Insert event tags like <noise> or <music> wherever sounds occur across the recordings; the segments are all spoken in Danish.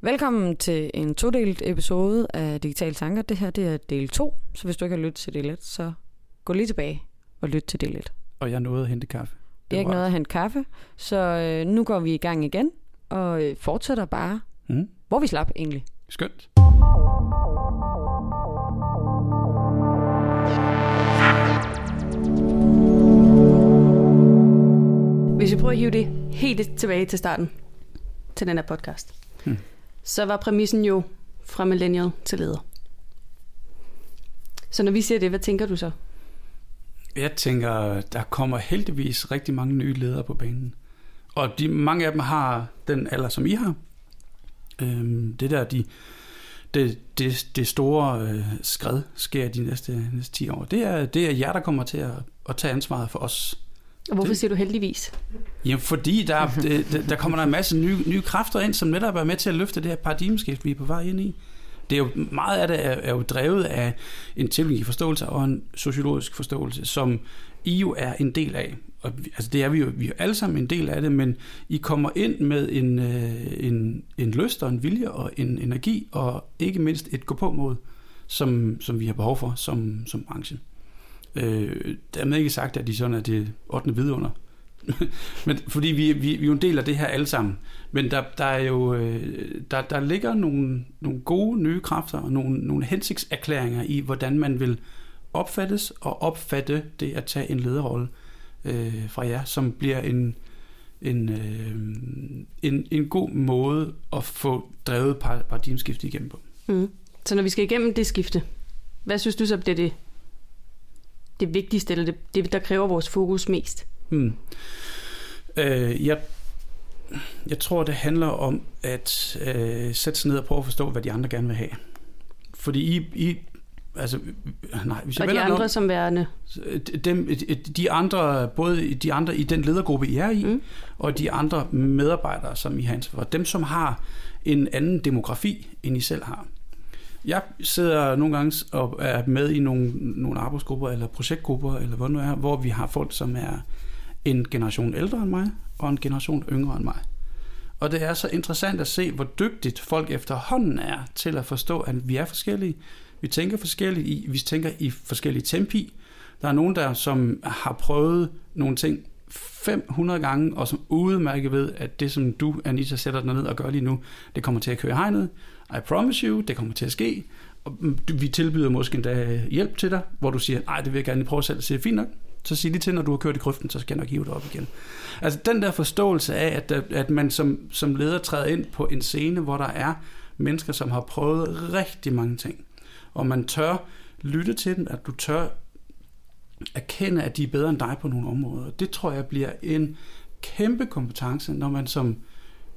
Velkommen til en todelt episode af Digitale Tanker. Det her det er del 2, så hvis du ikke har lyttet til del 1, så gå lige tilbage og lyt til del 1. Og jeg nåede at hente kaffe. Det er ikke noget at hente kaffe, så øh, nu går vi i gang igen og øh, fortsætter bare, Mm. hvor vi slap egentlig. Skønt. Hvis vi prøver at hive det helt tilbage til starten, til den her podcast, Hmm så var præmissen jo fra millennial til leder. Så når vi siger det, hvad tænker du så? Jeg tænker, der kommer heldigvis rigtig mange nye ledere på banen. Og de, mange af dem har den alder, som I har. Øhm, det der, de, det, det, det store øh, skred sker de næste, næste 10 år. Det er, det er jer, der kommer til at, at tage ansvaret for os. Og hvorfor Det- siger du heldigvis? Ja, fordi der, <laughs> der, der kommer der en masse nye, nye kræfter ind, som netop er med til at løfte det her paradigmeskift, vi er på vej ind i. Det er jo, meget af det er, er jo drevet af en teknologiforståelse og en sociologisk forståelse, som I jo er en del af. Og, altså det er vi jo, vi er jo alle sammen en del af det, men I kommer ind med en, øh, en, en lyst og en vilje og en energi, og ikke mindst et gå på mod, som, som vi har behov for som, som branche. Øh, dermed ikke sagt, at de sådan er det 8. vidunder. <laughs> Men fordi vi, vi, vi er jo en del af det her alle sammen. Men der, der er jo øh, der, der ligger nogle, nogle gode nye kræfter og nogle, nogle hensigtserklæringer i, hvordan man vil opfattes og opfatte det at tage en lederrolle øh, fra jer, som bliver en, en, øh, en, en god måde at få drevet paradigmeskiftet paradigmeskifte igennem på. Mm. Så når vi skal igennem det skifte, hvad synes du så det er det, det vigtigste, eller det, det, der kræver vores fokus mest? Hmm. Øh, jeg, jeg tror, det handler om at øh, sætte sig ned og prøve at forstå, hvad de andre gerne vil have. Fordi I, I altså, nej, hvis jeg Og de andre om, som værende, dem, de andre, både de andre i den ledergruppe, I er i, mm. og de andre medarbejdere, som I har ansvar for, dem, som har en anden demografi, end I selv har. Jeg sidder nogle gange og er med i nogle, nogle arbejdsgrupper eller projektgrupper, eller hvad nu er, hvor vi har folk, som er en generation ældre end mig, og en generation yngre end mig. Og det er så interessant at se, hvor dygtigt folk efterhånden er til at forstå, at vi er forskellige. Vi tænker forskelligt, i, vi tænker i forskellige tempi. Der er nogen, der som har prøvet nogle ting 500 gange, og som udmærket ved, at det, som du, Anita, sætter dig ned og gør lige nu, det kommer til at køre i hegnet. I promise you, det kommer til at ske. Og mm, vi tilbyder måske endda hjælp til dig, hvor du siger, nej, det vil jeg gerne prøve selv. Så siger fint nok. Så sig lige til, når du har kørt i grøften, så skal jeg nok hive dig op igen. Altså den der forståelse af, at, at man som, som leder træder ind på en scene, hvor der er mennesker, som har prøvet rigtig mange ting. Og man tør lytte til dem, at du tør erkende, at de er bedre end dig på nogle områder. Det tror jeg bliver en kæmpe kompetence, når man som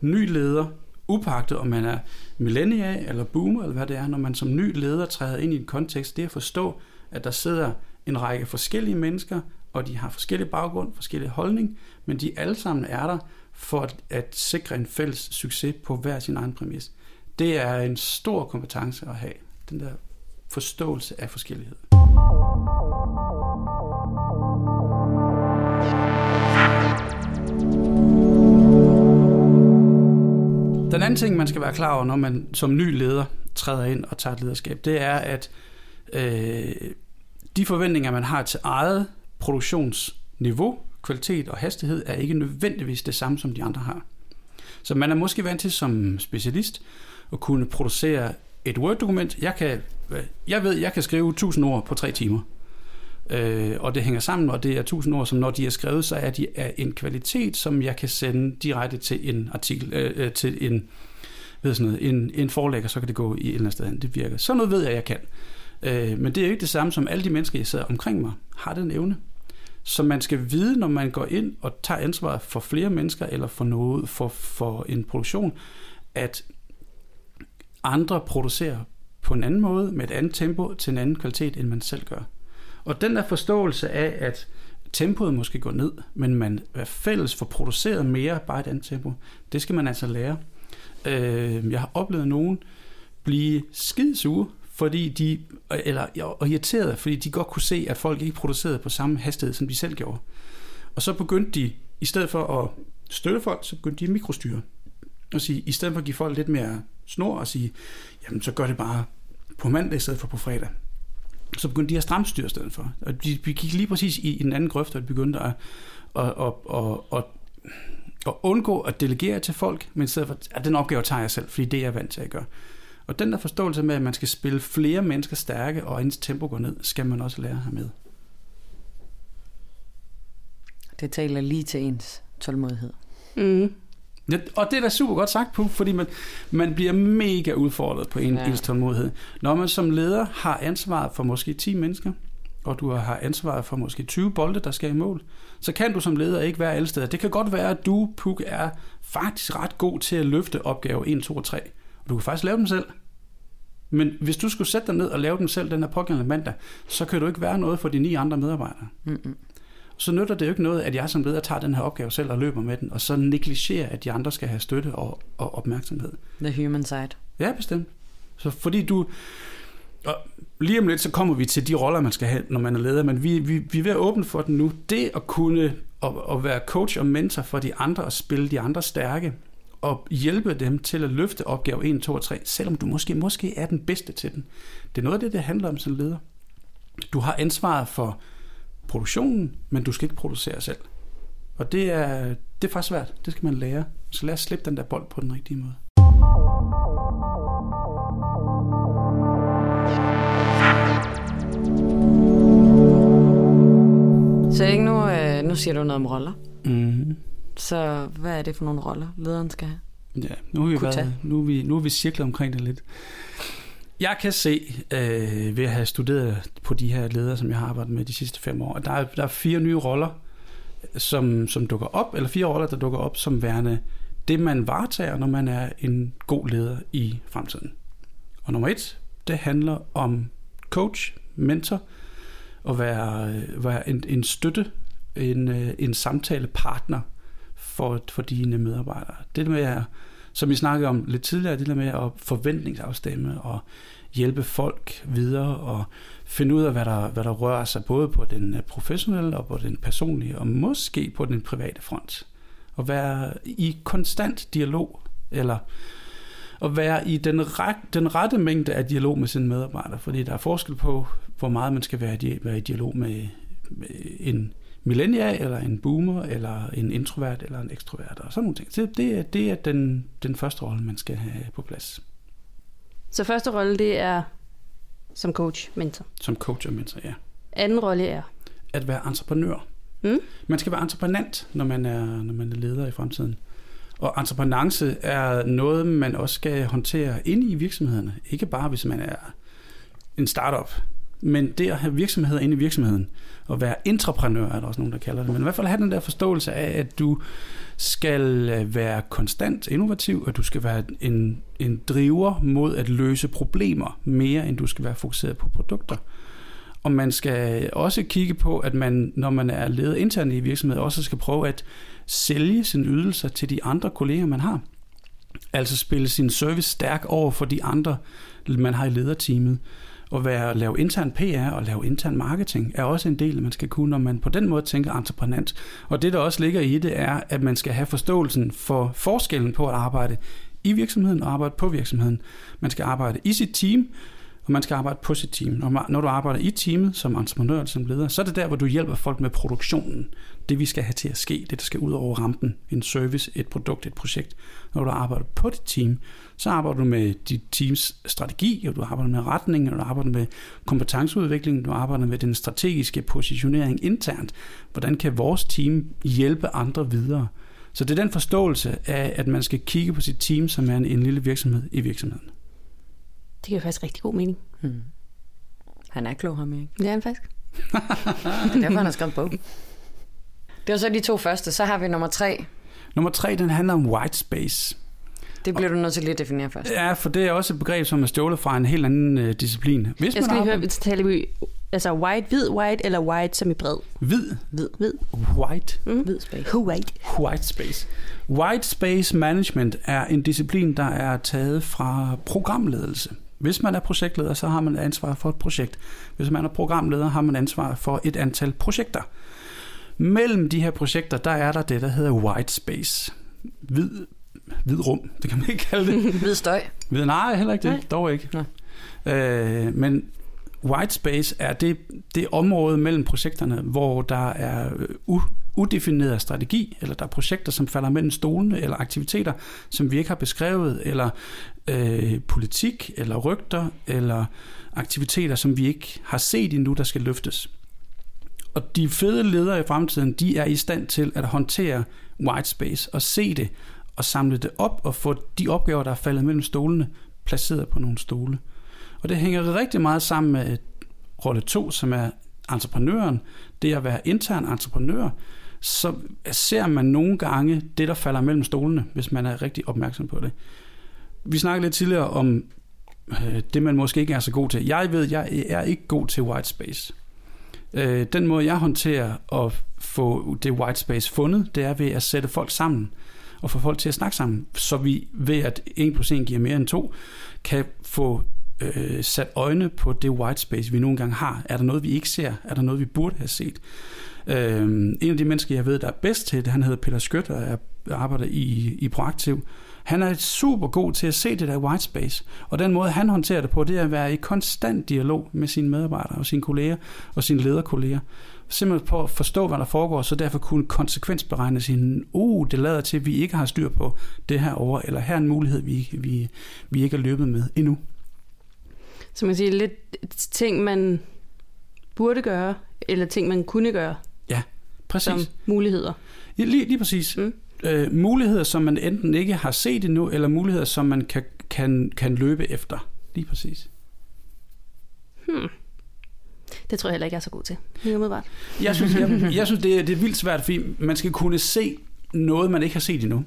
ny leder, upagtet om man er millennial eller boomer eller hvad det er, når man som ny leder træder ind i en kontekst, det er at forstå, at der sidder en række forskellige mennesker, og de har forskellige baggrund, forskellige holdning, men de alle sammen er der for at, at sikre en fælles succes på hver sin egen præmis. Det er en stor kompetence at have, den der forståelse af forskellighed. Den anden ting, man skal være klar over, når man som ny leder træder ind og tager et lederskab, det er, at øh, de forventninger, man har til eget produktionsniveau, kvalitet og hastighed, er ikke nødvendigvis det samme, som de andre har. Så man er måske vant til som specialist at kunne producere et Word-dokument. Jeg, kan, øh, jeg ved, jeg kan skrive 1000 ord på tre timer. Øh, og det hænger sammen, og det er 1000 ord, som når de er skrevet, så er de af en kvalitet, som jeg kan sende direkte til en artikel, øh, øh til en, ved sådan noget, en, en forlægger, så kan det gå i et eller andet sted hen. Det virker. Så noget ved jeg, jeg kan. Øh, men det er jo ikke det samme som alle de mennesker, jeg sidder omkring mig, har den evne. Så man skal vide, når man går ind og tager ansvar for flere mennesker, eller for noget, for, for en produktion, at andre producerer på en anden måde, med et andet tempo, til en anden kvalitet, end man selv gør. Og den der forståelse af, at tempoet måske går ned, men man er fælles for produceret mere, bare et andet tempo, det skal man altså lære. Øh, jeg har oplevet nogen blive skidsure, fordi de, eller og irriterede, fordi de godt kunne se, at folk ikke producerede på samme hastighed, som de selv gjorde. Og så begyndte de, i stedet for at støtte folk, så begyndte de at mikrostyre. Og sige, i stedet for at give folk lidt mere snor og sige, jamen så gør det bare på mandag i stedet for på fredag. Så begyndte de at stramstyre i stedet for. Og de, vi gik lige præcis i en anden grøft, og begyndte at, at, at, at, at, at undgå at delegere til folk, men i stedet for, at den opgave tager jeg selv, fordi det er jeg vant til at gøre. Og den der forståelse med, at man skal spille flere mennesker stærke, og ens tempo går ned, skal man også lære at have med. Det taler lige til ens tålmodighed. Mm. Ja, og det er da super godt sagt på, fordi man, man bliver mega udfordret på en Ja. ja. tålmodighed. Når man som leder har ansvaret for måske 10 mennesker, og du har ansvaret for måske 20 bolde, der skal i mål, så kan du som leder ikke være alle steder. Det kan godt være, at du, Puk, er faktisk ret god til at løfte opgave 1, 2 og 3. Og du kan faktisk lave dem selv. Men hvis du skulle sætte dig ned og lave dem selv den her pågældende mandag, så kan du ikke være noget for de ni andre medarbejdere. Mm-mm. Så nytter det jo ikke noget, at jeg som leder tager den her opgave selv og løber med den, og så negligerer, at de andre skal have støtte og, og opmærksomhed. The human side. Ja, bestemt. Så fordi du... Og lige om lidt, så kommer vi til de roller, man skal have, når man er leder, men vi, vi, vi er ved at åbne for den nu. Det at kunne at, at være coach og mentor for de andre, og spille de andre stærke, og hjælpe dem til at løfte opgave 1, 2 og 3, selvom du måske, måske er den bedste til den. Det er noget af det, det handler om som leder. Du har ansvaret for produktionen, men du skal ikke producere selv. Og det er, det er faktisk svært. Det skal man lære. Skal lære at slippe den der bold på den rigtige måde. Så ikke nu, øh, nu siger du noget om roller. Mm. Så hvad er det for nogle roller, lederen skal have? Ja, nu har vi, tage. været, nu er vi, nu er vi cirklet omkring det lidt. Jeg kan se, øh, ved at have studeret på de her ledere, som jeg har arbejdet med de sidste fem år, at der er, der er fire nye roller, som, som dukker op, eller fire roller, der dukker op som værende det, man varetager, når man er en god leder i fremtiden. Og nummer et, det handler om coach, mentor, og være, øh, være en, en støtte, en, øh, en samtalepartner for, for dine medarbejdere. Det med at, som vi snakkede om lidt tidligere, det der med at forventningsafstemme og hjælpe folk videre og finde ud af, hvad der, hvad der rører sig både på den øh, professionelle og på den personlige, og måske på den private front. Og være i konstant dialog, eller at være i den, ret, den rette mængde af dialog med sine medarbejdere, fordi der er forskel på, hvor meget man skal være, i di- være i dialog med, med en millennial, eller en boomer, eller en introvert, eller en ekstrovert, og sådan nogle ting. Så det, er- det er den, den første rolle, man skal have på plads Så første rolle, det er som coach, mentor. som coach og mentor, ja. Anden rolle er, At være entreprenør. Mm. Man skal være entreprenant, når man er, når man er leder i fremtiden. Og entreprenance er noget, man også skal håndtere inde i virksomhederne. Ikke bare, hvis man er en startup, men det at have virksomheder inde i virksomheden, og være intraprenør er der også nogen, der kalder det, men i hvert fald have den der forståelse af, at du skal øh, være konstant innovativ, og du skal være en, en driver mod at løse problemer, mere end du skal være fokuseret på produkter. Og man skal også kigge på, at man, når man er leder internt i virksomheden, også skal prøve at sælge sine ydelser til de andre kolleger, man har. Altså spille sin service stærk over for de andre, man har i lederteamet. Og være, lave intern PR og lave intern marketing er også en del, man skal kunne, når man på den måde tænker entreprenant. Og det, der også ligger i det, er, at man skal have forståelsen for forskellen på at arbejde i virksomheden og arbejde på virksomheden. Man skal arbejde i sit team, og man skal arbejde på sit team. Når, når du arbejder i teamet som entreprenør eller som leder, så er det der, hvor du hjælper folk med produktionen. Det vi skal have til at ske, det der skal ud over rampen. En service, et produkt, et projekt. Når du arbejder på dit team, så arbejder du med dit teams strategi, og du arbejder med retning, og du arbejder med kompetenceudvikling, du arbejder med den strategiske positionering internt. Hvordan kan vores team hjælpe andre videre? Så det er den forståelse af, at man skal kigge på sit team, som er en, en lille virksomhed i virksomheden. det giver faktisk rigtig god mening. Hmm. Han er klog, ham ikke? Det er han faktisk. <laughs> Derfor han har skrevet en bog. Det var så de to første. Så har vi nummer tre. Nummer tre, den handler om white space. Det bliver du nødt til lige at definere først. Ja, for det er også et begreb, som er stjålet fra en helt anden øh, disciplin. Hvis Jeg man skal lige arbejder- høre, taler vi altså white, hvid white, eller white som i bred? Hvid, Hvid. Hvid. white, Mm. Hvid space. White. white space. White space management er en disciplin, der er taget fra programledelse. Hvis man er projektleder, så har man ansvar for et projekt. Hvis man er programleder, har man ansvar for et antal projekter. Mellem de her projekter, der er der det, der hedder white space. Hvid hvid rum, det kan man ikke kalde det. <laughs> Hvid støj. Hvid, nej, heller ikke det, Nej. dog ikke. Nå. Øh, men white space er det, det område mellem projekterne, hvor der er øh, u, udefineret strategi, eller der er projekter, som falder mellem stolene, eller aktiviteter, som vi ikke har beskrevet, eller øh, politik, eller rygter, eller aktiviteter, som vi ikke har set endnu, der skal løftes. Og de fede ledere i fremtiden, de er i stand til at håndtere white space og se det og samle det op og få de opgaver, der er faldet mellem stolene, placeret på nogle stole. Og det hænger rigtig meget sammen med øh, rolle 2, som er entreprenøren. Det at være intern entreprenør, så ser man nogle gange det, der falder mellem stolene, hvis man er rigtig opmærksom på det. Vi snakkede lidt tidligere om øh, det, man måske ikke er så god til. Jeg ved, jeg er ikke god til white space. Øh, den måde, jeg håndterer at få det white space fundet, det er ved at sætte folk sammen og få folk til at snakke sammen, så vi ved, at 1 plus 1 giver mere end 2, kan få øh, sat øjne på det white space, vi nogle gange har. Er der noget, vi ikke ser? Er der noget, vi burde have set? Øh, en af de mennesker, jeg ved, der er bedst til det, han hedder Peter Skødt, og er, arbejder i, i Proaktiv. Han er super god til at se det der white space, og den måde, han håndterer det på, det er at være i konstant dialog med sine medarbejdere og sine kolleger og sine lederkolleger. Simpelthen på at forstå, hvad der foregår, så derfor kunne konsekvensberegne sin, uh, det lader til, at vi ikke har styr på det her over, eller her er en mulighed, vi, vi, vi ikke er løbet med endnu. Så man kan sige lidt ting, man burde gøre, eller ting, man kunne gøre Præcis. som muligheder. Ja, lige, lige præcis. Mm. Øh, muligheder, som man enten ikke har set endnu, eller muligheder, som man kan, kan, kan løbe efter. Lige præcis. Hmm. Det tror jeg heller ikke, jeg er så god til. Lige umiddelbart. Jeg synes, jeg, <laughs> jeg synes det, er, det er vildt svært, fordi man skal kunne se noget, man ikke har set endnu.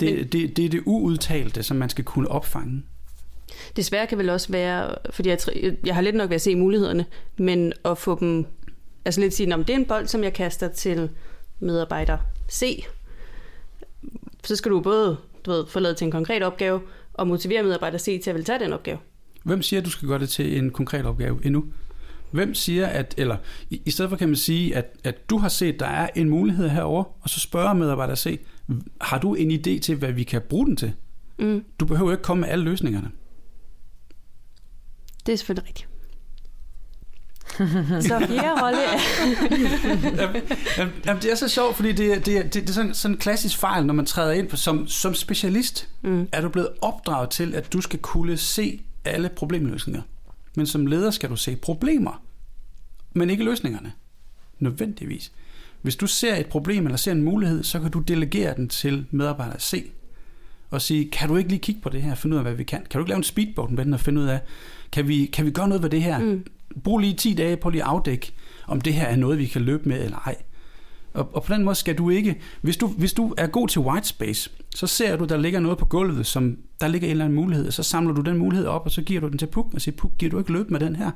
Det, Men- det, det er det uudtalte, som man skal kunne opfange. Det svære kan vel også være, fordi jeg, jeg har lidt nok ved at se mulighederne, men at få dem, altså lidt sige, om det er en bold, som jeg kaster til medarbejder C, så skal du både du ved, få lavet til en konkret opgave, og motivere medarbejder C til at vil tage den opgave. Hvem siger, at du skal gøre det til en konkret opgave endnu? Hvem siger, at, eller i, i stedet for kan man sige, at, at du har set, der er en mulighed herover, og så spørger medarbejder C, har du en idé til, hvad vi kan bruge den til? Mm, Du behøver ikke komme med alle løsningerne. det er selvfølgelig rigtigt. <laughs> så fjerde rolle er... Jamen, jamen, det er så sjovt, fordi det, er- det, det, det er sådan, sådan en klassisk fejl, når man træder ind på, som, som specialist. Mm. Er du blevet opdraget til, at du skal kunne se alle problemløsninger. Men som leder skal du se problemer, men ikke løsningerne. Nødvendigvis. Hvis du ser et problem eller ser en mulighed, så kan du delegere den til medarbejder C. Og sige, kan du ikke lige kigge på det her og finde ud af, hvad vi kan? Kan du ikke lave en speedboat med den og finde ud af, kan vi, kan vi gøre noget ved det her? Mm. Brug lige 10 dage på lige at afdække, om det her er noget, vi kan løbe med eller ej. Og, og på den måde skal du ikke, hvis du, hvis du er god til white space, så ser du, der ligger noget på gulvet, som der ligger en eller anden mulighed, og så samler du den mulighed op, og så giver du den til Puk, og siger, Puk, giver du ikke løb med den her?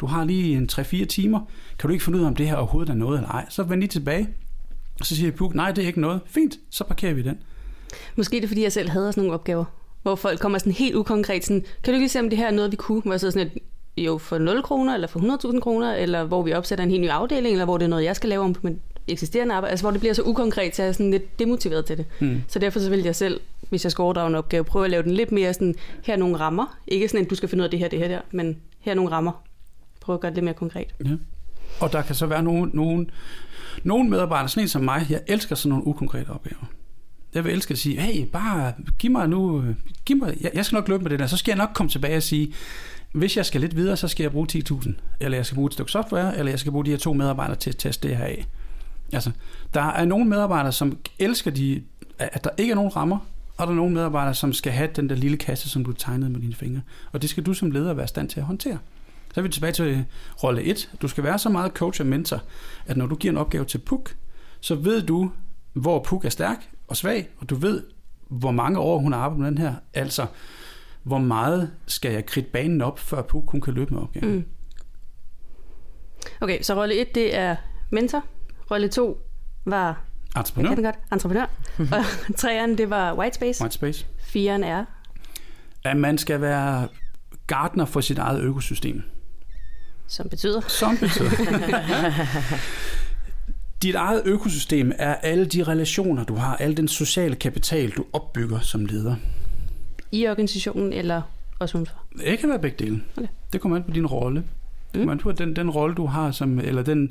Du har lige en 3-4 timer, kan du ikke finde ud af, om det her overhovedet er noget eller ej? Så vend lige tilbage, og så siger Puk, nej, det er ikke noget. Fint, så parkerer vi den. Måske er det, fordi jeg selv havde sådan nogle opgaver, hvor folk kommer sådan helt ukonkret, sådan, kan du ikke lige se, om det her er noget, vi kunne? Hvor jeg så sådan et, jo, for 0 kroner, eller for 100.000 kroner, eller hvor vi opsætter en helt ny afdeling, eller hvor det er noget, jeg skal lave om på mit eksisterende arbejde. Altså, hvor det bliver så ukonkret, så jeg er sådan lidt demotiveret til det. Hmm. Så derfor så vil jeg selv, hvis jeg skal overdrage en opgave, prøve at lave den lidt mere sådan, her er nogle rammer. Ikke sådan, at du skal finde ud af det her, det her, der, men her er nogle rammer. Prøv at gøre det lidt mere konkret. Ja. Og der kan så være nogen, nogen, nogen medarbejdere, sådan en som mig, jeg elsker sådan nogle ukonkrete opgaver. Jeg vil elske at sige, hey, bare giv mig nu, giv mig, jeg, jeg skal nok løbe med det der, så skal jeg nok komme tilbage og sige, hvis jeg skal lidt videre, så skal jeg bruge 10.000, eller jeg skal bruge et stykke software, eller jeg skal bruge de her to medarbejdere til at teste det her af. Altså, der er nogle medarbejdere, som elsker, de, at der ikke er nogen rammer, og der er nogle medarbejdere, som skal have den der lille kasse, som du tegnede med dine fingre. Og det skal du som leder være i stand til at håndtere. Så er vi tilbage til rolle 1. Du skal være så meget coach og mentor, at når du giver en opgave til Puk, så ved du, hvor Puk er stærk og svag, og du ved, hvor mange år hun har arbejdet med den her. Altså, hvor meget skal jeg kridte banen op, før Puk hun kan løbe med opgaven. Mm. Okay, så rolle 1, det er mentor. Rolle 2 var, jeg Entreprenør, kan den godt, entreprenør. <laughs> og 3'eren, det var white space. white space. 4'eren er, At man skal være gartner for sit eget økosystem. som betyder, Som betyder. <laughs> dit eget økosystem er alle de relationer, du har, al den sociale kapital, du opbygger som leder. I organisationen eller også udenfor? Det kan være begge dele. Okay. Det kommer an på din rolle. Det kommer an på den, den rolle, du har, som, eller den,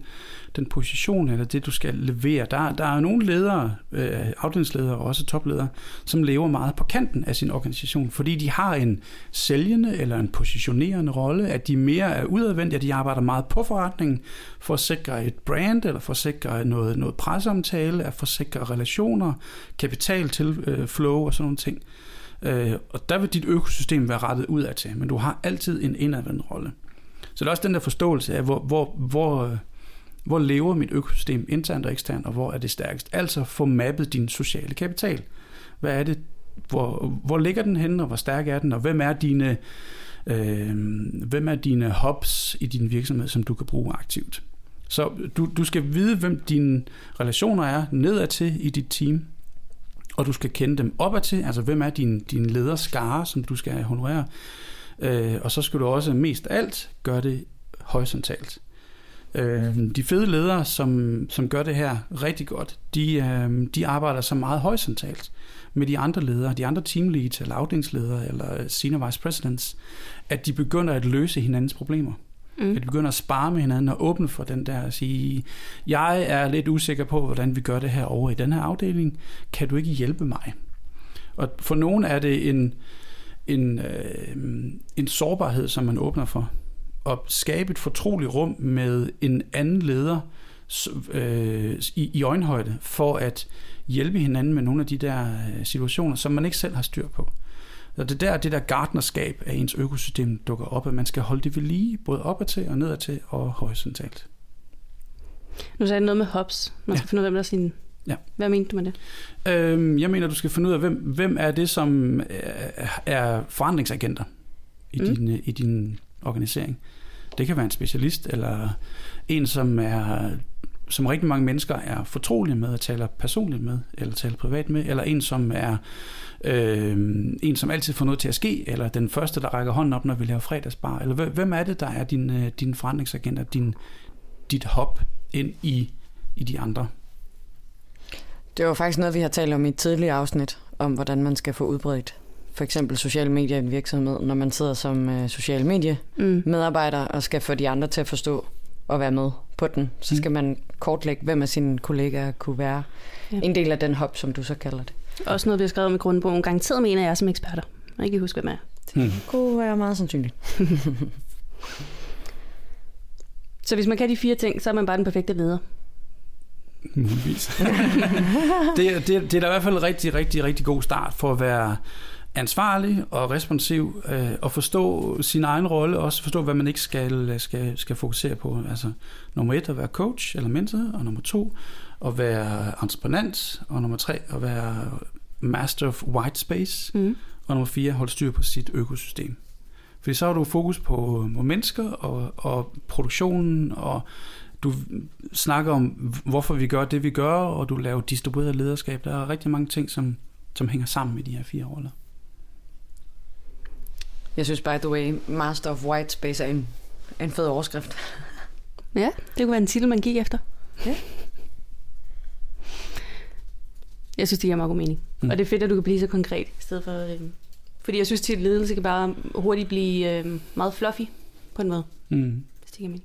den position, eller det, du skal levere. Der, der er nogle ledere, øh, afdelingsledere og også topledere, som lever meget på kanten af sin organisation, fordi de har en sælgende eller en positionerende rolle, at de mere er udadvendte, at de arbejder meget på forretningen for at sikre et brand, eller for at sikre noget, noget presseomtale, at forsikre relationer, kapital til øh, flow og sådan nogle ting. Øh, og der vil dit økosystem være rettet ud af til, men du har altid en indadvendt rolle. Så det er også den der forståelse af, hvor, hvor, hvor, øh, hvor lever mit økosystem internt og eksternt, og hvor er det stærkest. Altså få mappet din sociale kapital. Hvad er det, hvor, hvor ligger den henne, og hvor stærk er den, og hvem er dine, øh, hvem er dine hubs i din virksomhed, som du kan bruge aktivt. Så du, du skal vide, hvem dine relationer er nedad til i dit team, og du skal kende dem opad til, altså hvem er din, din lederskare, som du skal honorere, øh, og så skal du også mest alt gøre det horisontalt. Øh, de fede ledere, som, som gør det her rigtig godt, de, øh, de arbejder så meget horisontalt med de andre ledere, de andre teamleads eller afdelingsledere eller senior vice presidents, at de begynder at løse hinandens problemer. Mm. At vi begynder at spare med hinanden og åbne for den der at sige, jeg er lidt usikker på, hvordan vi gør det her over i den her afdeling. Kan du ikke hjælpe mig? Og for nogen er det en, en, øh, en sårbarhed, som man åbner for. At skabe et fortroligt rum med en anden leder øh, i, i øjenhøjde, for at hjælpe hinanden med nogle af de der øh, situationer, som man ikke selv har styr på. Så det der, det der gardnerskab af ens økosystem dukker op, at man skal holde det ved lige, både opad til og nedad til og horisontalt. Nu sagde du noget med hops. Man skal ja. finde ud af, hvem der er sin... Ja. Hvad mente du med det? Øhm, jeg mener, du skal finde ud af, hvem, hvem er det, som er forandringsagenter i, mm. din, i din organisering. Det kan være en specialist, eller en, som er som rigtig mange mennesker er fortrolige med, og taler personligt med, eller taler privat med, eller en, som er øh, en, som altid får noget til at ske, eller den første, der rækker hånden op, når vi laver fredagsbar, eller hvem er det, der er din, øh, din forandringsagent, din, dit hop ind i, i de andre? Det var faktisk noget, vi har talt om i et tidligere afsnit, om hvordan man skal få udbredt for eksempel sociale medier i en virksomhed, når man sidder som uh, social medie mm. medarbejder og skal få de andre til at forstå og være med på den, så skal mm. man kortlægge, hvem af sine kollegaer kunne være ja. en del af den hop, som du så kalder det. Også noget, vi har skrevet om i grundbogen. Garanteret mener jeg som eksperter. Jeg ikke huske, hvem er. Det mm. kunne være meget sandsynligt. <laughs> så hvis man kan de fire ting, så er man bare den perfekte leder. Muligvis. <laughs> det, det, det er da i hvert fald en rigtig, rigtig, rigtig god start for at være ansvarlig og responsiv øh, og forstå sin egen rolle, og også forstå, hvad man ikke skal, skal, skal fokusere på. Altså nummer et at være coach eller mentor, og nummer to at være entreprenant, og nummer tre at være master of white space, mm. og nummer fire holde styr på sit økosystem. Fordi så har du fokus på, på mennesker og, og produktionen, og du snakker om, hvorfor vi gør det, vi gør, og du laver distribueret lederskab. Der er rigtig mange ting, som, som hænger sammen med de her fire roller. Jeg synes, by the way, Master of White Space er en, en fed overskrift. <laughs> Ja, det kunne være en titel, man gik efter. Ja. Jeg synes, det giver meget god mening. Mm. Og det er fedt, at du kan blive så konkret, i stedet for... Øh, fordi jeg synes, at ledelse kan bare hurtigt blive øh, meget fluffy, på en måde. Mm. Hvis det giver mening.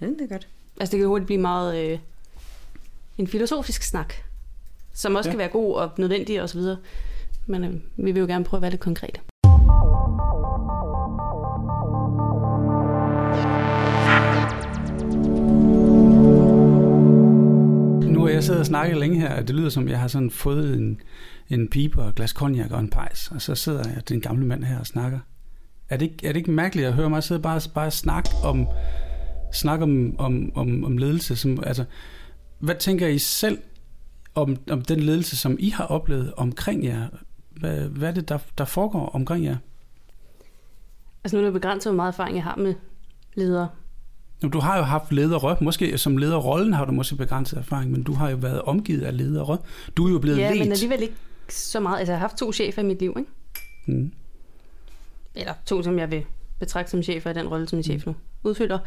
Ja, det er godt. Altså, det kan hurtigt blive meget... Øh, en filosofisk snak, som også ja. kan være god og nødvendig og så videre. Men øh, vi vil jo gerne prøve at være lidt konkrete. Jeg sidder og snakker længe her, og det lyder som, jeg har sådan fået en, en pipe og et glas cognac og en pejs, og så sidder jeg, den gamle mand her og snakker. Er det ikke, er det ikke mærkeligt at høre mig sidde bare, bare snakke om, snakke om, om, om, om ledelse? Som, altså, hvad tænker I selv om, om den ledelse, som I har oplevet omkring jer? Hvad, hvad er det, der, der foregår omkring jer? Altså nu er det begrænset, hvor meget erfaring jeg har med ledere. Du har jo haft ledere, måske som lederrollen har du måske begrænset erfaring, men du har jo været omgivet af ledere. Du er jo blevet ja, ledt. men alligevel ikke så meget. Altså, jeg har haft to chefer i mit liv, ikke? Mm. Eller to, som jeg vil betragte som chefer i den rolle, som min chef nu udfylder,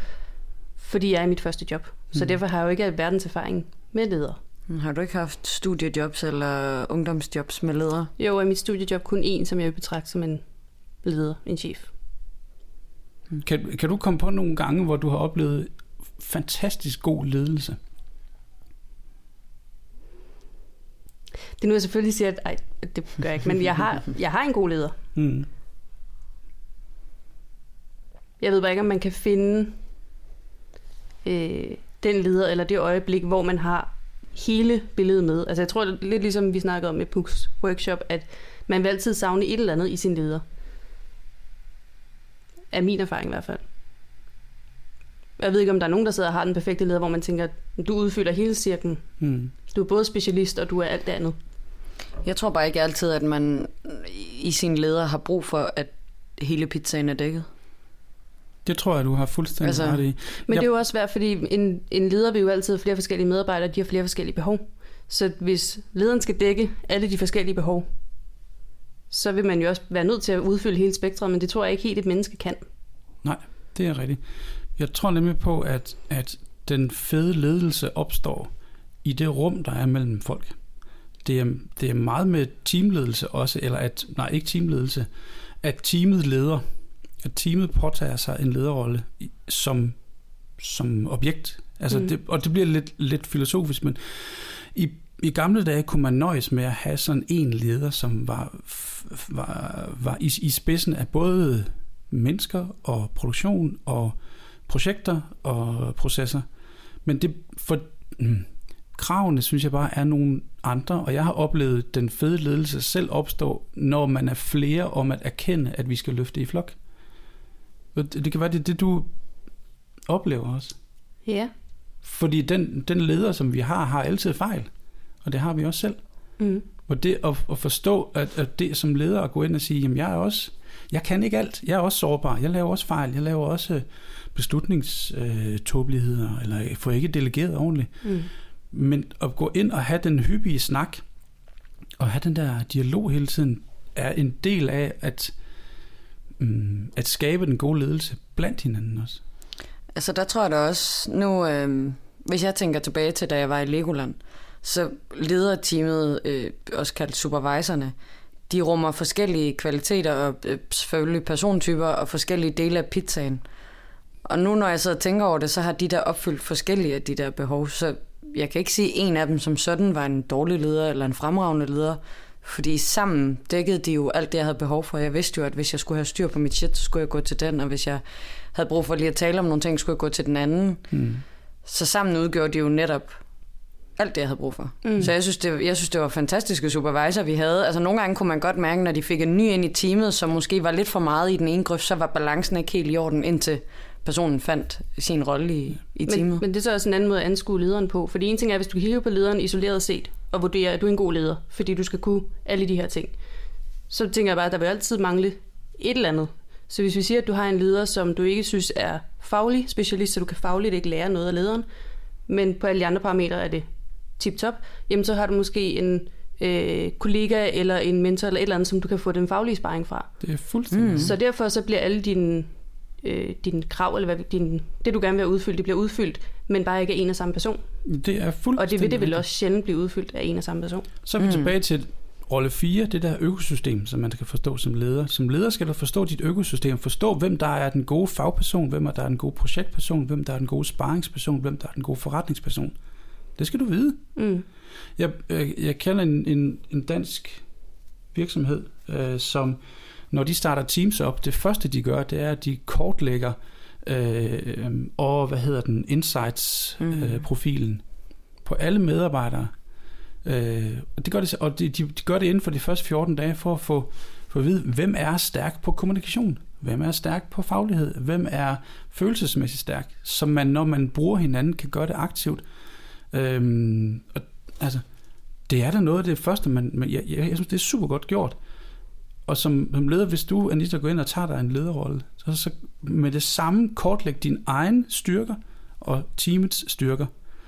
fordi jeg er i mit første job. Så mm. derfor har jeg jo ikke verdens erfaring med ledere. Har du ikke haft studiejobs eller ungdomsjobs med ledere? Jo, er mit studiejob kun en, som jeg vil betragte som en leder, en chef. Kan, kan du komme på nogle gange, hvor du har oplevet fantastisk god ledelse? Det er nu, jeg selvfølgelig siger, at ej, det gør jeg ikke, men jeg har, <laughs> jeg har en god leder. Mm. Jeg ved bare ikke, om man kan finde øh, den leder eller det øjeblik, hvor man har hele billedet med. Altså jeg tror, det lidt ligesom vi snakkede om med Puks workshop, at man vil altid savne et eller andet i sin leder. Er min erfaring i hvert fald. Jeg ved ikke, om der er nogen, der sidder og har den perfekte leder, hvor man tænker, du udfylder hele cirklen. Mm. Du er både specialist, og du er alt det andet. Jeg tror bare ikke altid, at man i sin leder har brug for, at hele pizzaen er dækket. Det tror jeg, du har fuldstændig altså, ret i. Men jeg... det er jo også svært, fordi en, en leder vil jo altid have flere forskellige medarbejdere, de har flere forskellige behov. Så hvis lederen skal dække alle de forskellige behov, så vil man jo også være nødt til at udfylde hele spektret, men det tror jeg ikke helt et menneske kan. Nej, det er rigtigt. Jeg tror nemlig på, at, at den fede ledelse opstår i det rum, der er mellem folk. Det er, det er meget med teamledelse også, eller at, nej, ikke teamledelse, at teamet leder, at teamet påtager sig en lederrolle som, som objekt. Altså mm. det, og det bliver lidt, lidt filosofisk, men i, i gamle dage kunne man nøjes med at have sådan en leder, som var, var, var i, i spidsen af både mennesker og produktion og projekter og processer. Men det for mm, kravene synes jeg bare er nogle andre, og jeg har oplevet den fede ledelse selv opstå, når man er flere om at erkende, at vi skal løfte i flok. Det kan være, det er det, du oplever også. Ja. Fordi den, den leder, som vi har, har altid fejl. Og det har vi også selv. Mm. Og det at, at forstå, at, at det som leder at gå ind og sige, jamen jeg er også, jeg kan ikke alt. Jeg er også sårbar. Jeg laver også fejl. Jeg laver også beslutningståbeligheder, øh, eller jeg får ikke delegeret ordentligt. Mm. Men at gå ind og have den hyppige snak, og have den der dialog hele tiden, er en del af at, mm, at skabe den gode ledelse blandt hinanden også. Altså der tror jeg da også, nu øh, hvis jeg tænker tilbage til, da jeg var i Legoland, så leder teamet, øh, også kaldt supervisorne, de rummer forskellige kvaliteter og øh, selvfølgelig persontyper og forskellige dele af pizzaen. Og nu når jeg så tænker over det, så har de der opfyldt forskellige af de der behov, så jeg kan ikke sige, at en af dem som sådan var en dårlig leder eller en fremragende leder, fordi sammen dækkede de jo alt det, jeg havde behov for. Jeg vidste jo, at hvis jeg skulle have styr på mit shit, så skulle jeg gå til den, og hvis jeg havde brug for lige at tale om nogle ting, skulle jeg gå til den anden. Mm. Så sammen udgjorde de jo netop alt det, jeg havde brug for. Mm. Så jeg synes, det, jeg synes, det var fantastiske supervisor, vi havde. Altså nogle gange kunne man godt mærke, når de fik en ny ind i teamet, som måske var lidt for meget i den ene grøft, så var balancen ikke helt i orden, indtil personen fandt sin rolle i, i teamet. Men, men det er så også en anden måde at anskue lederen på. Fordi en ting er, hvis du kigger på lederen isoleret set, og vurderer, at du er en god leder, fordi du skal kunne alle de her ting, så tænker jeg bare, at der vil altid mangle et eller andet. Så hvis vi siger, at du har en leder, som du ikke synes er faglig specialist, så du kan fagligt ikke lære noget af lederen, men på alle de andre parametre er det tip-top, jamen så har du måske en øh, kollega eller en mentor eller et eller andet, som du kan få den faglige sparring fra. Det er fuldstændig. Mm. Så derfor så bliver alle dine, øh, dine krav, eller hvad, din, det du gerne vil have udfyldt, det bliver udfyldt, men bare ikke af en og samme person. Det er fuldstændig. Og det vil det vel også sjældent blive udfyldt af en og samme person. Så er vi mm. tilbage til rolle 4, det der økosystem, som man skal forstå som leder. Som leder skal du forstå dit økosystem, forstå, hvem der er den gode fagperson, hvem der er den gode projektperson, hvem der er den gode sparringsperson, hvem der er den gode forretningsperson. Det skal du vide. Mm. Jeg, jeg, jeg kender en, en, en dansk virksomhed, øh, som når de starter teams op, det første de gør, det er, at de kortlægger øh, og hvad hedder den, insights-profilen mm. øh, på alle medarbejdere. Øh, og det gør det, og de, de, de gør det inden for de første 14 dage for at få, for at vide, hvem er stærk på kommunikation, hvem er stærk på faglighed, hvem er følelsesmæssigt stærk, så man, når man bruger hinanden, kan gøre det aktivt. Øhm, og, altså, det er da noget af det første, man, man jeg, jeg, jeg synes, det er super godt gjort. Og som, som leder, hvis du, Anita, går ind og tager dig en lederrolle, så, så med det samme kortlæg din egen styrker og teamets styrker,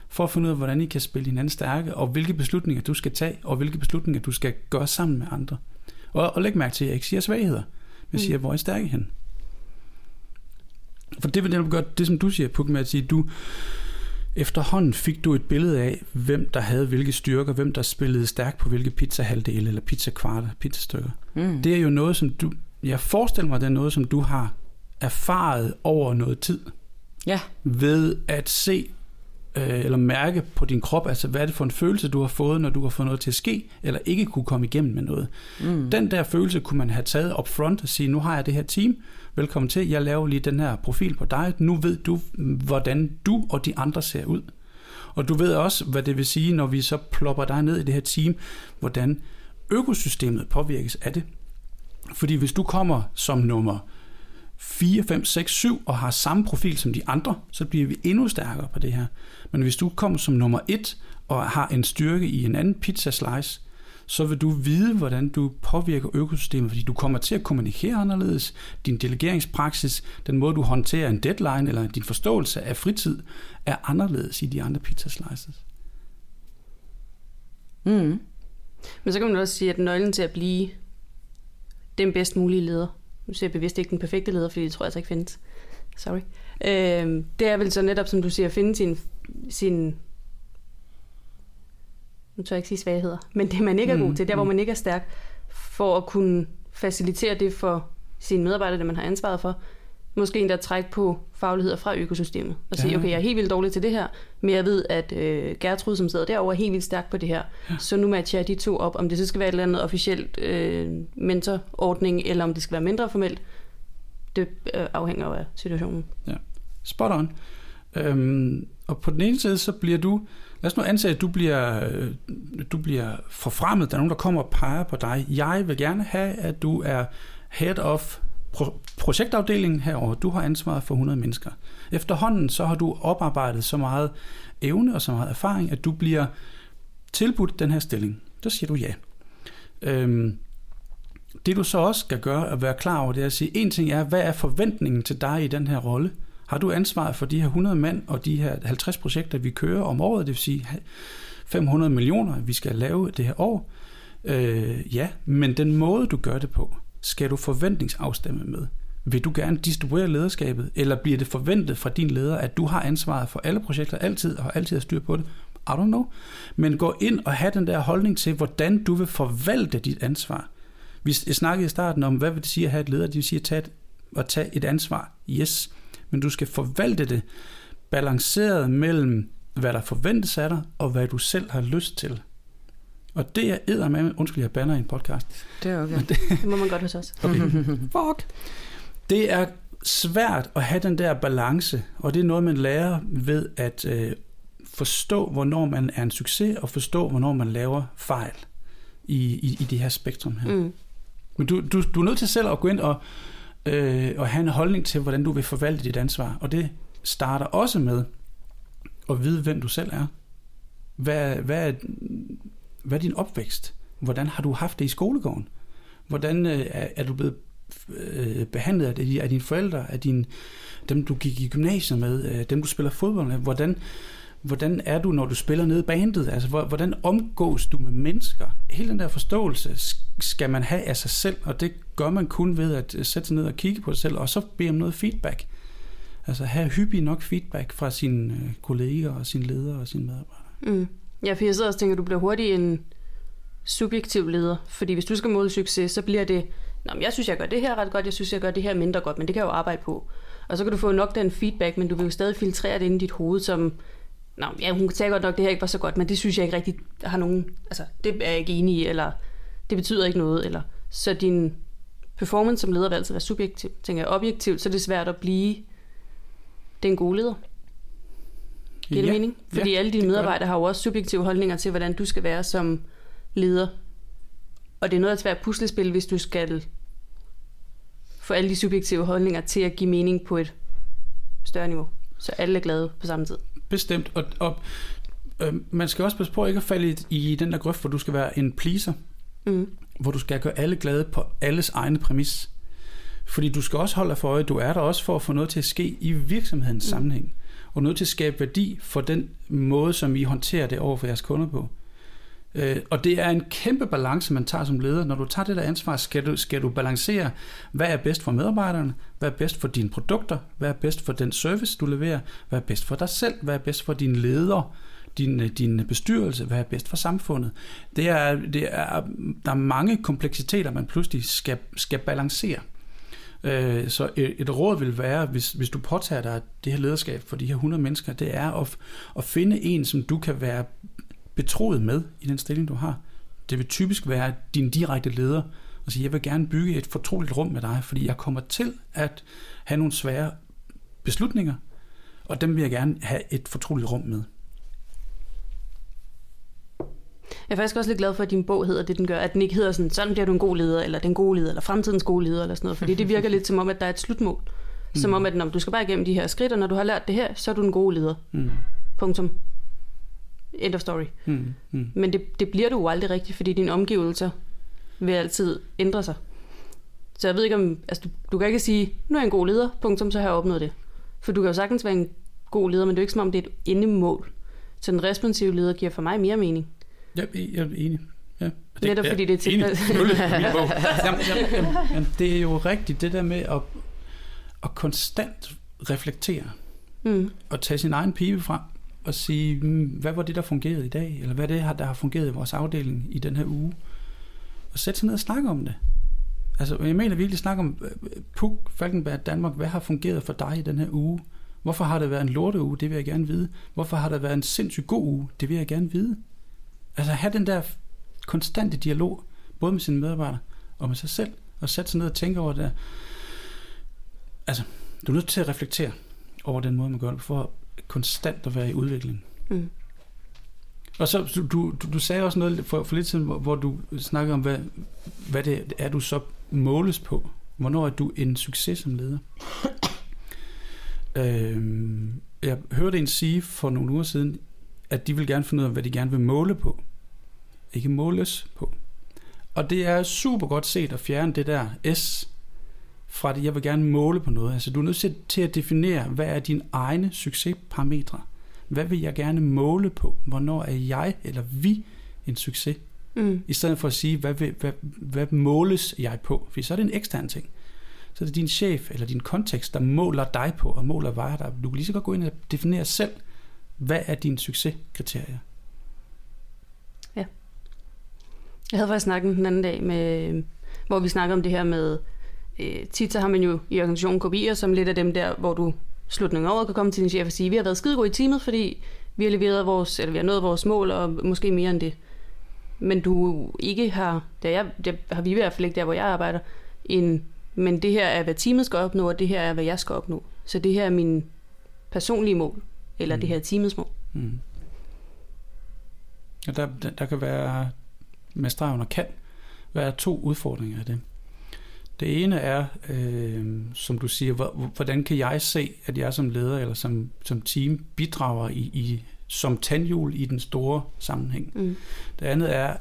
for at finde ud af, hvordan I kan spille hinanden stærke, og hvilke beslutninger du skal tage, og hvilke beslutninger du skal gøre sammen med andre. Og, og læg mærke til, at jeg ikke siger svagheder, men siger, mm. hvor er I stærke hen. For det vil netop gøre det, som du siger, Puk, med at sige, du, Efterhånden fik du et billede af, hvem der havde hvilke styrker, hvem der spillede stærkt på hvilke pizzahalvdele eller pizzakvarter, pizzastykker. Mm. Det er jo noget, som du, jeg forestiller mig, det er noget, som du har erfaret over noget tid. Ja. Ved at se øh, eller mærke på din krop, altså hvad er det for en følelse, du har fået, når du har fået noget til at ske, eller ikke kunne komme igennem med noget. Mm. Den der følelse kunne man have taget op front og sige, nu har jeg det her team, velkommen til, jeg laver lige den her profil på dig, nu ved du, hvordan du og de andre ser ud. Og du ved også, hvad det vil sige, når vi så plopper dig ned i det her team, hvordan økosystemet påvirkes af det. Fordi hvis du kommer som nummer 4, 5, 6, 7 og har samme profil som de andre, så bliver vi endnu stærkere på det her. Men hvis du kommer som nummer 1 og har en styrke i en anden pizza slice, så vil du vide, hvordan du påvirker økosystemet, fordi du kommer til at kommunikere anderledes. Din delegeringspraksis, den måde du håndterer en deadline, eller din forståelse af fritid, er anderledes i de andre pizza slices. Mm. Men så kan man også sige, at nøglen til at blive den bedst mulige leder, nu ser jeg bevidst ikke den perfekte leder, fordi det tror jeg altså ikke findes. Sorry. Øh, det er vel så netop, som du siger, at finde sin, sin nu tør jeg ikke sige svagheder, men det man ikke er god mm, til, der hvor mm. man ikke er stærk, for at kunne facilitere det for sine medarbejdere, det man har ansvaret for, måske endda trække på fagligheder fra økosystemet og sige, ja. okay, jeg er helt vildt dårlig til det her, men jeg ved, at øh, Gertrud, som sidder derovre, er helt vildt stærk på det her. Ja. Så nu matcher jeg de to op, om det så skal være et eller andet officielt øh, mentorordning, eller om det skal være mindre formelt. Det øh, afhænger af situationen. Ja, spot on. Øhm, og på den ene side, så bliver du, lad os nu antage, at du bliver, øh, du bliver forfremmet, der er nogen, der kommer og peger på dig. Jeg vil gerne have, at du er head of pro- projektafdelingen herover. Du har ansvaret for 100 mennesker. Efterhånden så har du oparbejdet så meget evne og så meget erfaring, at du bliver tilbudt den her stilling. Så siger du ja. Øhm, det du så også skal gøre og være klar over, det er at sige, en ting er, hvad er forventningen til dig i den her rolle? Har du ansvaret for de her 100 mand og de her 50 projekter, vi kører om året, det vil sige 500 millioner, vi skal lave det her år? Øh, ja, men den måde, du gør det på, skal du forventningsafstemme med. Vil du gerne distribuere lederskabet, eller bliver det forventet fra din leder, at du har ansvaret for alle projekter altid, og altid har styr på det? I don't know. Men gå ind og have den der holdning til, hvordan du vil forvalte dit ansvar. Vi snakkede i starten om, hvad vil det sige at have et leder? Det vil sige at tage et, at tage et ansvar. Yes men du skal forvalte det balanceret mellem, hvad der forventes af dig, og hvad du selv har lyst til. Og det er æder med, undskyld, jeg banner i en podcast. Det er okay. Det, det må man godt hos os. <laughs> Okay. Fuck. Det er svært at have den der balance, og det er noget, man lærer ved at øh, forstå, hvornår man er en succes, og forstå, hvornår man laver fejl i, i, i det her spektrum her. Mm. Men du, du, du er nødt til selv at gå ind og øh, og have en holdning til, hvordan du vil forvalte dit ansvar. Og det starter også med at vide, hvem du selv er. Hvad, hvad, er, hvad er din opvækst? Hvordan har du haft det i skolegården? Hvordan øh, er, er du blevet øh, behandlet af, de, af dine forældre, af din, dem, du gik i gymnasiet med, øh, dem, du spiller fodbold med? Hvordan, hvordan er du, når du spiller nede i bandet? Altså, hvordan omgås du med mennesker? Hele den der forståelse skal man have af sig selv, og det gør man kun ved at øh, sætte sig ned og kigge på sig selv, og så bede om noget feedback. Altså have hyppig nok feedback fra sine øh, kolleger og sine ledere og sine medarbejdere. Mm. Ja, for jeg sidder og tænker, at du bliver hurtigt en subjektiv leder. Fordi hvis du skal måle succes, så bliver det, Nå, men jeg synes, jeg gør det her ret godt, jeg synes, jeg gør det her mindre godt, men det kan jeg jo arbejde på. Og så kan du få nok den feedback, men du vil jo stadig filtrere det ind i dit hoved, som Nå, ja, hun sagde godt nok, det her ikke var så godt, men det synes jeg ikke rigtigt har nogen... Altså, det er jeg ikke enig i, eller det betyder ikke noget, eller... Så din performance som leder vil altid være subjektiv. Tænker jeg objektivt, så er det svært at blive den gode leder. Giver det ja, mening? Fordi ja, alle dine medarbejdere har jo også subjektive holdninger til, hvordan du skal være som leder. Og det er noget af et svært puslespil, hvis du skal få alle de subjektive holdninger til at give mening på et større niveau. Så alle er glade på samme tid. Bestemt. Og, og øh, man skal også passe på ikke at falde i, i den der grøft, hvor du skal være en pleaser. Mm. Hvor du skal gøre alle glade på alles egne præmis. Fordi du skal også holde dig for øje, du er der også for at få noget til at ske i virksomhedens mm. sammenhæng. Og nødt til at skabe værdi for den måde, som I håndterer det over for jeres kunder på. Øh, og det er en kæmpe balance, man tager som leder. Når du tager det der ansvar, skal du, skal du balancere, hvad er bedst for medarbejderne, hvad er bedst for dine produkter, hvad er bedst for den service, du leverer, hvad er bedst for dig selv, hvad er bedst for dine ledere, din, øh, din bestyrelse, hvad er bedst for samfundet. Det er, det er, der er mange kompleksiteter, man pludselig skal, skal balancere. Øh, så et råd vil være, hvis, hvis du påtager dig det her lederskab for de her 100 mennesker, det er at, at finde en, som du kan være betroet med i den stilling, du har. Det vil typisk være din direkte leder, og sige, jeg vil gerne bygge et fortroligt rum med dig, fordi jeg kommer til at have nogle svære beslutninger, og dem vil jeg gerne have et fortroligt rum med. Jeg er faktisk også lidt glad for, at din bog hedder det, den gør. At den ikke hedder sådan, sådan bliver du en god leder, eller den gode leder, eller fremtidens gode leder, eller sådan noget. Fordi det virker lidt som om, at der er et slutmål. Som om, at når du skal bare igennem de her skridt, og når du har lært det her, så er du en god leder. Mm. Punktum. End of story. Mm. Mm. Men det, det bliver du jo aldrig rigtigt, fordi dine omgivelser vil altid ændre sig. Så jeg ved ikke om, altså du, du kan ikke sige, nu er jeg en god leder, punktum, så har jeg opnået det. For du kan jo sagtens være en god leder, men det er jo ikke som om, det er et endemål. Så den responsive leder giver for mig mere mening. Ja, jeg er enig. Ja. Det, Netop fordi det er til <laughs> jamen, jamen, jamen, jamen, det er jo rigtigt, det der med at, at konstant reflektere. Mm. Og tage sin egen pibe frem og sige, hmm, hvad var det, der fungerede i dag? Eller hvad er det, der har fungeret i vores afdeling i den her uge? Og sætte sig ned og snakke om det. Altså, jeg mener virkelig snakke om øh, Puk, Falkenberg, Danmark. Hvad har fungeret for dig i den her uge? Hvorfor har det været en lorteuge? Det vil jeg gerne vide. Hvorfor har det været en sindssygt god uge? Det vil jeg gerne vide. Altså have den der konstante dialog, både med sine medarbejdere og med sig selv, og sætte sig ned og tænke over det. Altså, du er nødt til at reflektere over den måde, man gør det, for konstant at være i udvikling. Mm. Og så, du, du, du sagde også noget for, for lidt siden, hvor, hvor du snakkede om, hvad, hvad det er, du så måles på. Hvornår er du en succes som leder? øhm, jeg hørte en sige for nogle uger siden, at de vil gerne finde ud af, hvad de gerne vil måle på. Ikke måles på. Og det er super godt set at fjerne det der S fra det, jeg vil gerne måle på noget. Altså du er nødt til at definere, hvad er dine egne succesparametre. Hvad vil jeg gerne måle på? Hvornår er jeg eller vi en succes? Mm. I stedet for at sige, hvad, vil, hvad, hvad måles jeg på? For så er det en ekstern ting. Så er det din chef eller din kontekst, der måler dig på og måler vejer dig. Du kan lige så godt gå ind og definere selv, hvad er dine succeskriterier? Ja. Jeg havde faktisk snakket den anden dag, med, hvor vi snakkede om det her med, øh, tit så har man jo i organisationen kopier, som lidt af dem der, hvor du slutningen over kan komme til din chef og sige, vi har været skide gode i teamet, fordi vi har leveret vores, eller vi har nået vores mål, og måske mere end det. Men du ikke har, der, jeg, der har vi i hvert fald ikke der, hvor jeg arbejder, en, men det her er, hvad teamet skal opnå, og det her er, hvad jeg skal opnå. Så det her er min personlige mål eller mm. det her teamets mål. Mm. Ja, der, der, kan være, med stregen og kan, være to udfordringer af det. Det ene er, øh, som du siger, hvordan kan jeg se, at jeg som leder eller som, som team bidrager i, i, som tandhjul i den store sammenhæng. Mm. Det andet er,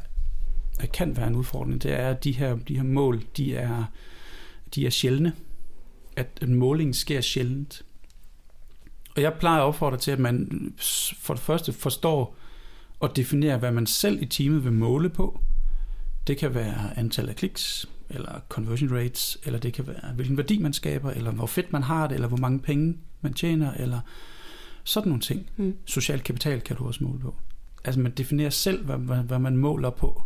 det kan være en udfordring, det er, at de her, de her mål, de er, de er sjældne. At, at målingen sker sjældent. Og jeg plejer at opfordre til, at man for det første forstår og definerer, hvad man selv i teamet vil måle på. Det kan være antal af kliks, eller conversion rates, eller det kan være, hvilken værdi man skaber, eller hvor fedt man har det, eller hvor mange penge man tjener, eller sådan nogle ting. Mm. Social kapital kan du også måle på. Altså man definerer selv, hvad, hvad, hvad man måler på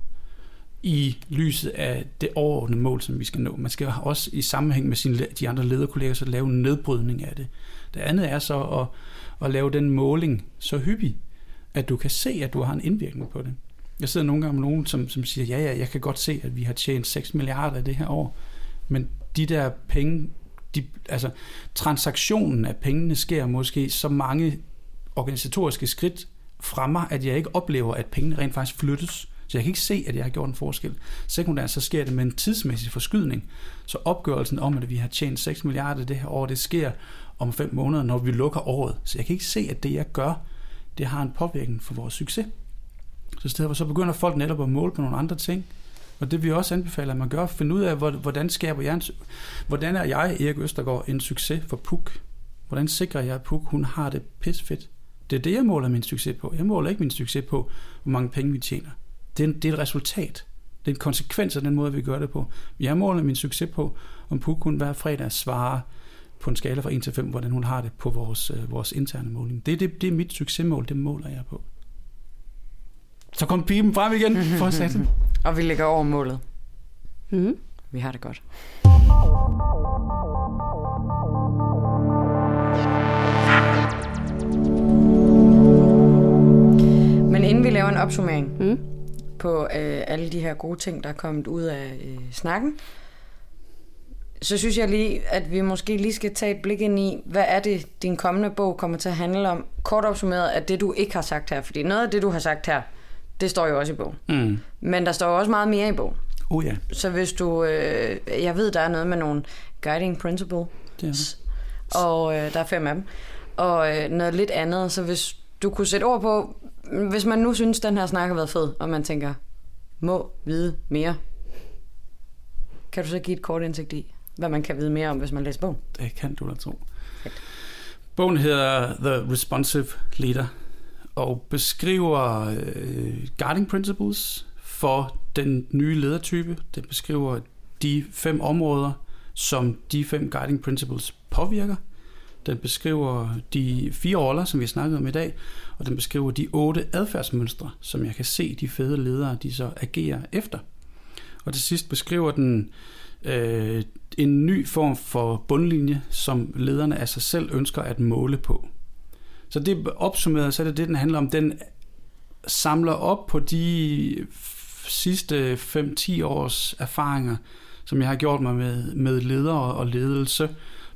i lyset af det overordnede mål, som vi skal nå. Man skal også i sammenhæng med sine, de andre lederkolleger så lave en nedbrydning af det. Det andet er så at, at lave den måling så hyppig, at du kan se, at du har en indvirkning på det. Jeg sidder nogle gange med nogen, som, som siger, ja, ja, jeg kan godt se, at vi har tjent 6 milliarder i det her år, men de der penge, de, altså transaktionen af pengene sker måske så mange organisatoriske skridt fra mig, at jeg ikke oplever, at pengene rent faktisk flyttes. Så jeg kan ikke se, at jeg har gjort en forskel. Sekundært så sker det med en tidsmæssig forskydning. Så opgørelsen om, at vi har tjent 6 milliarder det her år, det sker om 5 måneder, når vi lukker året. Så jeg kan ikke se, at det jeg gør, det har en påvirkning for vores succes. Så i stedet for, så begynder folk netop at måle på nogle andre ting. Og det vi også anbefaler, at man gør, finde ud af, hvordan skaber jeg en, hvordan er jeg, Erik Østergaard, en succes for Puk? Hvordan sikrer jeg, at Puk hun har det fedt? Det er det, jeg måler min succes på. Jeg måler ikke min succes på, hvor mange penge vi tjener. Det er, det er et resultat. Det er en konsekvens af den måde, vi gør det på. Jeg måler min succes på, om Puk hver fredag svarer på en skala fra 1 til 5, hvordan hun har det på vores, øh, vores interne måling. Det, det, det er mit succesmål, det måler jeg på. Så kom pipen frem igen for at sætte <laughs> Og vi ligger over målet. Mm. Vi har det godt. Men inden vi laver en opsummering Mm. På øh, alle de her gode ting, der er kommet ud af øh, snakken, så synes jeg lige, at vi måske lige skal tage et blik ind i, hvad er det, din kommende bog kommer til at handle om? Kort opsummeret af det, du ikke har sagt her. Fordi noget af det, du har sagt her, det står jo også i bogen. Mm. Men der står jo også meget mere i bogen. Oh ja, Så hvis du... Øh, jeg ved, der er noget med nogle guiding principles, det. og øh, der er fem af dem. Og øh, noget lidt andet, så hvis du kunne sætte ord på, hvis man nu synes, den her snak har været fed, og man tænker, må vide mere, kan du så give et kort indsigt i, hvad man kan vide mere om, hvis man læser bogen? Det kan du da tro. Bogen hedder The Responsive Leader og beskriver øh, guiding principles for den nye ledertype. Den beskriver de fem områder, som de fem guiding principles påvirker. Den beskriver de fire roller, som vi har snakket om i dag, og den beskriver de otte adfærdsmønstre, som jeg kan se de fede ledere, de så agerer efter. Og til sidst beskriver den øh, en ny form for bundlinje, som lederne af sig selv ønsker at måle på. Så det opsummeret, så er det det, den handler om. Den samler op på de sidste 5-10 års erfaringer, som jeg har gjort mig med, med ledere og ledelse.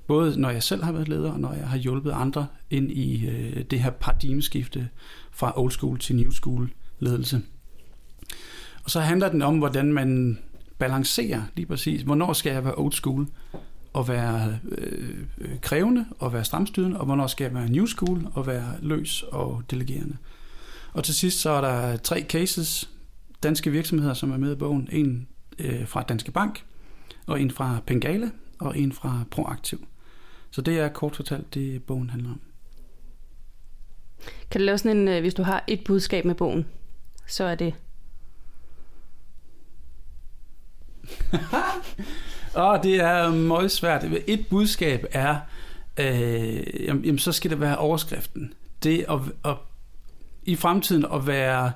Både når jeg selv har været leder, og når jeg har hjulpet andre ind i øh, det her paradigmeskifte fra old school til new school ledelse. Og så handler den om, hvordan man balancerer lige præcis. Hvornår skal jeg være old school og være øh, øh krævende og være stramstyrende, og hvornår skal jeg være new school og være løs og delegerende. Og til sidst så er der tre cases, danske virksomheder, som er med i bogen. En øh, fra Danske Bank, og en fra Pengale, og en fra Proaktiv. Så det er kort fortalt det, bogen handler om. Kan du lave sådan en, øh, hvis du har et budskab med bogen, så er det... <laughs> Åh, det er meget svært. Et budskab er, øh, jamen, så skal det være overskriften. Det at, at i fremtiden at være,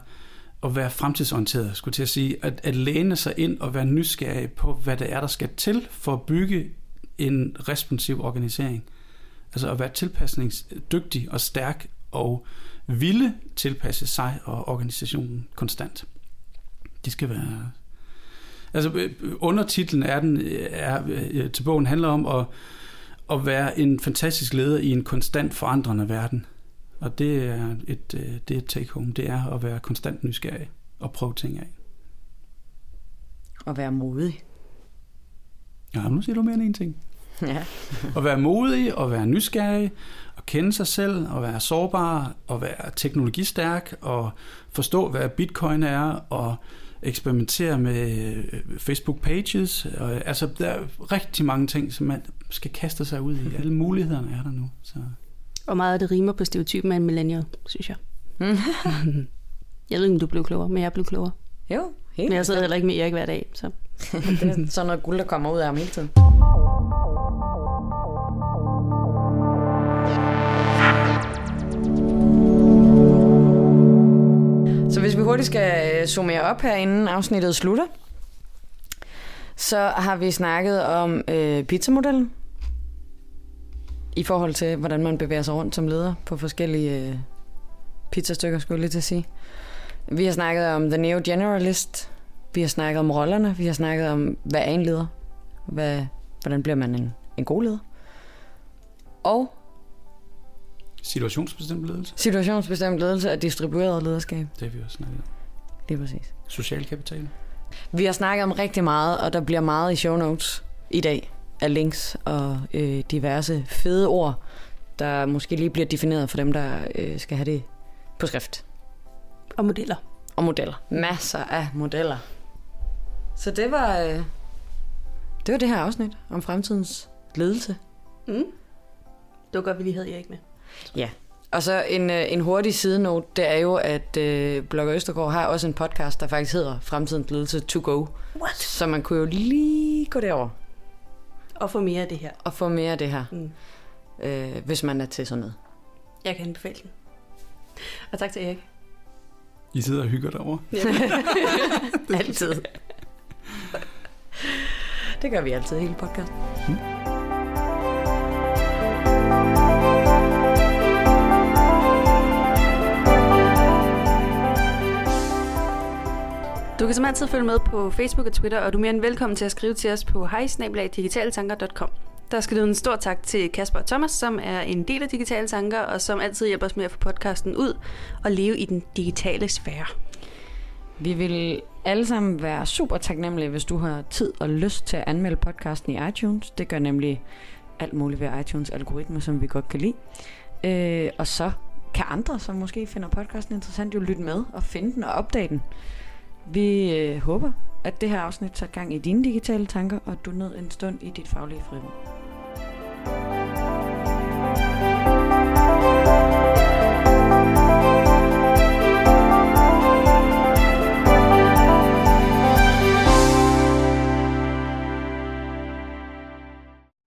at være fremtidsorienteret, skulle til at sige, at, at læne sig ind og være nysgerrig på, hvad det er, der skal til for at bygge en responsiv organisering. Altså at være tilpasningsdygtig og stærk og ville tilpasse sig og organisationen konstant. Det skal være Altså øh, undertitlen er den er, øh, til bogen handler om at, at være en fantastisk leder i en konstant forandrende verden. Og det er et, øh, det er et take home. Det er at være konstant nysgerrig og prøve ting af. Og være modig. Ja, nu siger du mere end en ting. Ja. At være modig, og være nysgerrig, og kende sig selv, og være sårbar, og være teknologistærk, og forstå, hvad bitcoin er, og eksperimentere med øh, Facebook pages. Og, altså, der er rigtig mange ting, som man skal kaste sig ud i. <laughs> Alle mulighederne er der nu. Så. Og meget af det rimer på stereotypen af en millennial, synes jeg. <laughs> jeg ved ikke, om du blev klogere, men jeg blev klogere. Jo, helt Men jeg sidder heller ikke med Erik hver dag, så... <laughs> det er sådan noget guld, der kommer ud af ham hele tiden. Hurtigt skal øh, summere op her, inden afsnittet slutter, så har vi snakket om øh, pizzamodellen. I forhold til, hvordan man bevæger sig rundt som leder på forskellige øh, pizzastykker, skulle jeg lige til at sige. Vi har snakket om The Neo Generalist, vi har snakket om rollerne, vi har snakket om, hvad er en leder, hvad, hvordan bliver man en, en god leder, og Situationsbestemt ledelse, situationsbestemt ledelse og distribueret lederskab. det har vi også snakket om. Lige præcis. Social kapital. Vi har snakket om rigtig meget, og der bliver meget i show notes i dag af links og øh, diverse fede ord, der måske lige bliver defineret for dem, der øh, skal have det på skrift. Og modeller. Og modeller. Masser af modeller. Så det var, øh, det var det her afsnit om fremtidens ledelse. Mm. Det var godt, vi lige havde Erik med. Og så en, øh, en hurtig sidenote, det er jo, at øh, Blogger Østergaard har også en podcast, der faktisk hedder Fremtidens Ledelse To Go. What? Så man kunne jo lige gå derover Og få mere af det her. og få mere af det her, Mm. øh, hvis man er til sådan noget. Jeg kan anbefale den. Og tak til Erik. I sidder og hygger derovre. <laughs> Altid. det gør vi altid hele podcasten. Du kan som altid følge med på Facebook og Twitter, og du er mere end velkommen til at skrive til os på hejsnabelagdigitaletanker.com. Der skal lyde en stor tak til Kasper og Thomas, som er en del af Digitale Tanker, og som altid hjælper os med at få podcasten ud og leve i den digitale sfære. Vi vil alle sammen være super taknemmelige, hvis du har tid og lyst til at anmelde podcasten i iTunes. Det gør nemlig alt muligt ved iTunes algoritme, som vi godt kan lide. Øh, og så kan andre, som måske finder podcasten interessant, jo lytte med og finde den og opdage den. Vi øh, håber, at det her afsnit tager gang i dine digitale tanker, og at du nød en stund i dit faglige frirum.